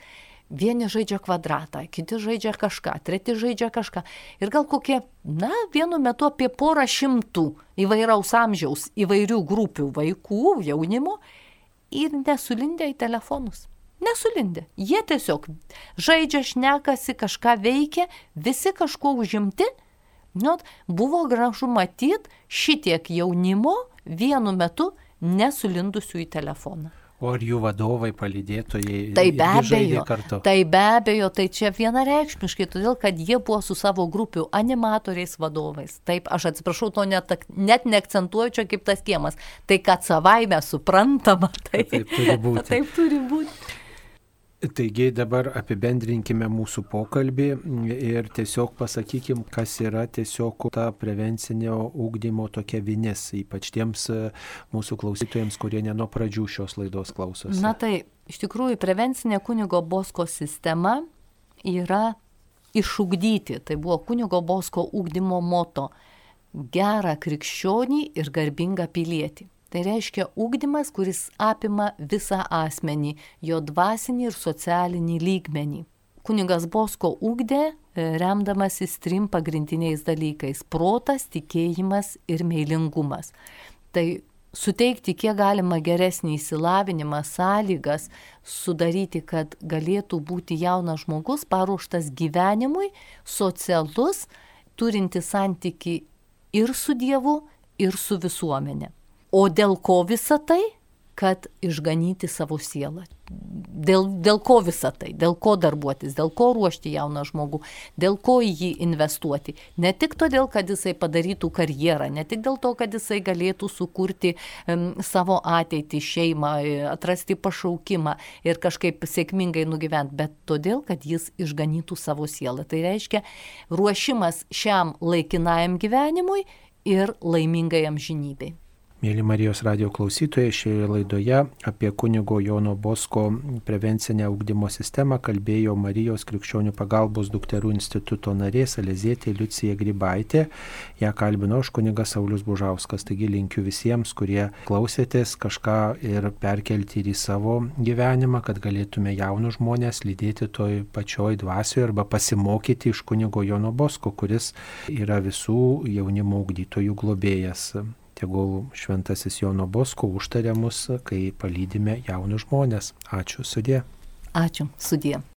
[SPEAKER 2] Vieni žaidžia kvadratą, kiti žaidžia kažką, treti žaidžia kažką. Ir gal kokie, na, vienu metu apie porą šimtų įvairaus amžiaus, įvairių grupių vaikų, jaunimo ir nesulindę į telefonus. Nesulindę. Jie tiesiog žaidžia, šnekasi, kažką veikia, visi kažkuo užimti. Not, buvo gražu matyti šitiek jaunimo vienu metu nesulindusių į telefoną.
[SPEAKER 1] O ar jų vadovai, palydėtojai?
[SPEAKER 2] Tai be abejo. Tai be abejo, tai čia vienareikšmiškai, todėl kad jie buvo su savo grupių animatoriais vadovais. Taip, aš atsiprašau, to net, net neakcentuoju čia kaip tas kiemas. Tai kad savaime suprantama. Tai,
[SPEAKER 1] taip turi būti.
[SPEAKER 2] Taip turi būti.
[SPEAKER 1] Taigi dabar apibendrinkime mūsų pokalbį ir tiesiog pasakykim, kas yra tiesiog ta prevencinio ūkdymo tokia vinis, ypač tiems e, mūsų klausytojams, kurie ne nuo pradžių šios laidos klausosi.
[SPEAKER 2] Na tai, iš tikrųjų, prevencinė kunigo Bosko sistema yra išugdyti, tai buvo kunigo Bosko ūkdymo moto - gerą krikščionį ir garbingą pilietį. Tai reiškia ūkdymas, kuris apima visą asmenį, jo dvasinį ir socialinį lygmenį. Kunigas Bosko ūkdė e, remdamasis trim pagrindiniais dalykais - protas, tikėjimas ir meilingumas. Tai suteikti kiek galima geresnį įsilavinimą, sąlygas, sudaryti, kad galėtų būti jaunas žmogus paruoštas gyvenimui, socialus, turinti santyki ir su Dievu, ir su visuomenė. O dėl ko visa tai? Kad išganyti savo sielą. Dėl, dėl ko visa tai? Dėl ko darbuotis? Dėl ko ruošti jauną žmogų? Dėl ko į jį investuoti? Ne tik todėl, kad jisai padarytų karjerą, ne tik dėl to, kad jisai galėtų sukurti um, savo ateitį, šeimą, atrasti pašaukimą ir kažkaip sėkmingai nugyventi, bet todėl, kad jis išganytų savo sielą. Tai reiškia ruošimas šiam laikinajam gyvenimui ir laimingai amžinybei.
[SPEAKER 1] Mėly Marijos radio klausytojai, šioje laidoje apie kunigo Jono Bosko prevencinę ugdymo sistemą kalbėjo Marijos krikščionių pagalbos dukterų instituto narė Salezėtė Liucija Grybaitė. Ja kalbino aš kunigas Saulis Bužauskas. Taigi linkiu visiems, kurie klausėtės kažką ir perkelti ir į savo gyvenimą, kad galėtume jaunus žmonės lydėti toj pačioj dvasioje arba pasimokyti iš kunigo Jono Bosko, kuris yra visų jaunimo ugdytojų globėjas. Tegul šventasis Jono Bosko užtarė mus, kai palydime jaunus žmonės. Ačiū sudė.
[SPEAKER 2] Ačiū sudė.